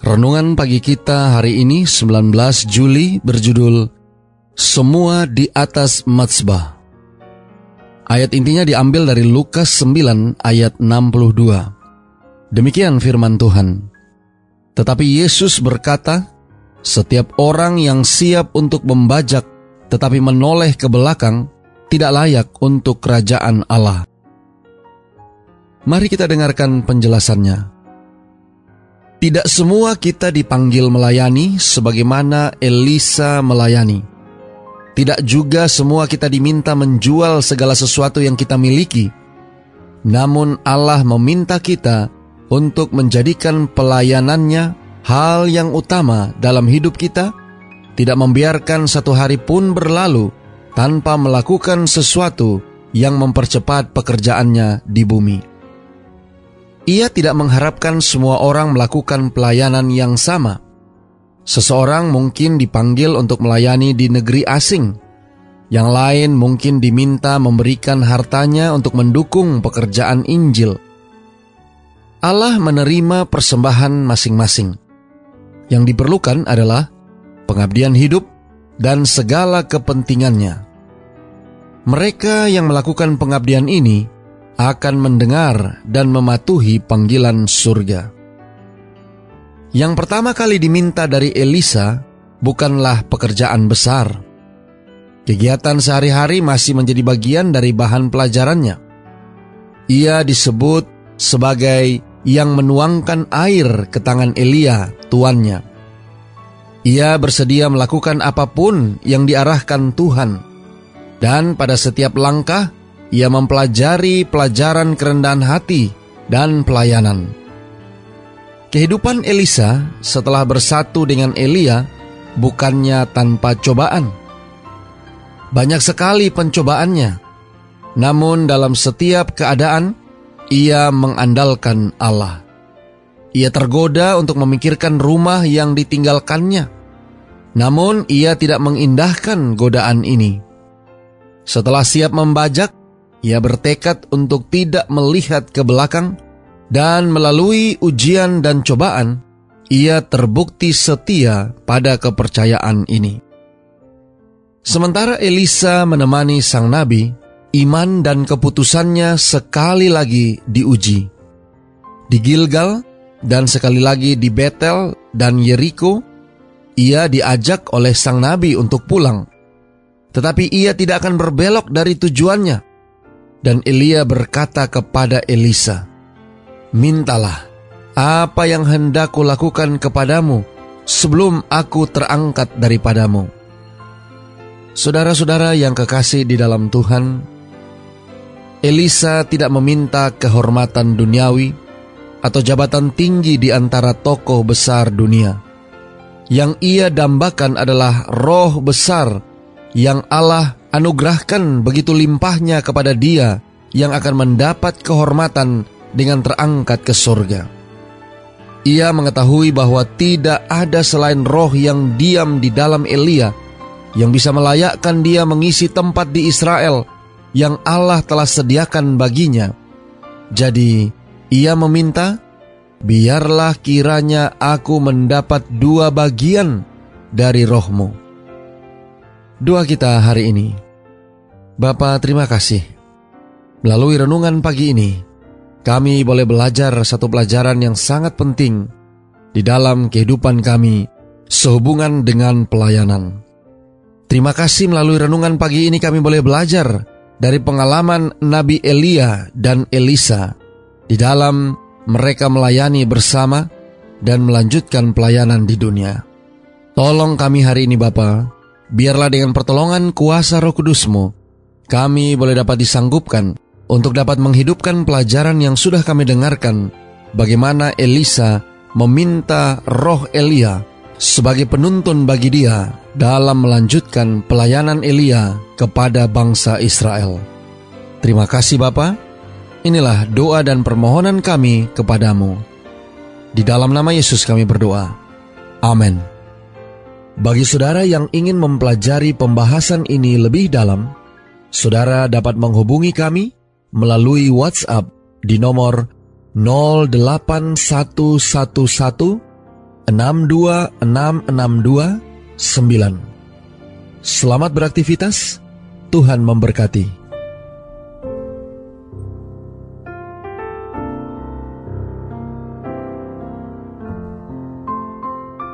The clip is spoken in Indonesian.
Renungan pagi kita hari ini 19 Juli berjudul Semua di atas Matsbah. Ayat intinya diambil dari Lukas 9 ayat 62. Demikian firman Tuhan. Tetapi Yesus berkata, setiap orang yang siap untuk membajak tetapi menoleh ke belakang tidak layak untuk kerajaan Allah. Mari kita dengarkan penjelasannya. Tidak semua kita dipanggil melayani sebagaimana Elisa melayani. Tidak juga semua kita diminta menjual segala sesuatu yang kita miliki. Namun Allah meminta kita untuk menjadikan pelayanannya hal yang utama dalam hidup kita, tidak membiarkan satu hari pun berlalu tanpa melakukan sesuatu yang mempercepat pekerjaannya di bumi. Ia tidak mengharapkan semua orang melakukan pelayanan yang sama. Seseorang mungkin dipanggil untuk melayani di negeri asing. Yang lain mungkin diminta memberikan hartanya untuk mendukung pekerjaan Injil. Allah menerima persembahan masing-masing. Yang diperlukan adalah pengabdian hidup dan segala kepentingannya. Mereka yang melakukan pengabdian ini akan mendengar dan mematuhi panggilan surga. Yang pertama kali diminta dari Elisa bukanlah pekerjaan besar. Kegiatan sehari-hari masih menjadi bagian dari bahan pelajarannya. Ia disebut sebagai yang menuangkan air ke tangan Elia, tuannya. Ia bersedia melakukan apa pun yang diarahkan Tuhan, dan pada setiap langkah ia mempelajari pelajaran kerendahan hati dan pelayanan. Kehidupan Elisa setelah bersatu dengan Elia bukannya tanpa cobaan. Banyak sekali pencobaannya, namun dalam setiap keadaan ia mengandalkan Allah. Ia tergoda untuk memikirkan rumah yang ditinggalkannya, namun ia tidak mengindahkan godaan ini. Setelah siap membajak, ia bertekad untuk tidak melihat ke belakang dan melalui ujian dan cobaan, ia terbukti setia pada kepercayaan ini. Sementara Elisa menemani sang nabi, iman dan keputusannya sekali lagi diuji. Di Gilgal dan sekali lagi di Betel dan Yeriko, ia diajak oleh sang nabi untuk pulang. Tetapi ia tidak akan berbelok dari tujuannya dan Elia berkata kepada Elisa, Mintalah apa yang hendak kulakukan kepadamu sebelum aku terangkat daripadamu. Saudara-saudara yang kekasih di dalam Tuhan, Elisa tidak meminta kehormatan duniawi atau jabatan tinggi di antara tokoh besar dunia. Yang ia dambakan adalah roh besar yang Allah anugerahkan begitu limpahnya kepada dia yang akan mendapat kehormatan dengan terangkat ke surga. Ia mengetahui bahwa tidak ada selain roh yang diam di dalam Elia yang bisa melayakkan dia mengisi tempat di Israel yang Allah telah sediakan baginya. Jadi, ia meminta, biarlah kiranya aku mendapat dua bagian dari rohmu. Doa kita hari ini. Bapak terima kasih. Melalui renungan pagi ini, kami boleh belajar satu pelajaran yang sangat penting di dalam kehidupan kami sehubungan dengan pelayanan. Terima kasih melalui renungan pagi ini kami boleh belajar dari pengalaman Nabi Elia dan Elisa di dalam mereka melayani bersama dan melanjutkan pelayanan di dunia. Tolong kami hari ini Bapak, biarlah dengan pertolongan kuasa roh kudusmu, kami boleh dapat disanggupkan untuk dapat menghidupkan pelajaran yang sudah kami dengarkan, bagaimana Elisa meminta roh Elia sebagai penuntun bagi dia dalam melanjutkan pelayanan Elia kepada bangsa Israel. Terima kasih Bapa. Inilah doa dan permohonan kami kepadamu. Di dalam nama Yesus kami berdoa. Amin. Bagi saudara yang ingin mempelajari pembahasan ini lebih dalam, saudara dapat menghubungi kami melalui WhatsApp di nomor 08111 62662 Selamat beraktivitas, Tuhan memberkati.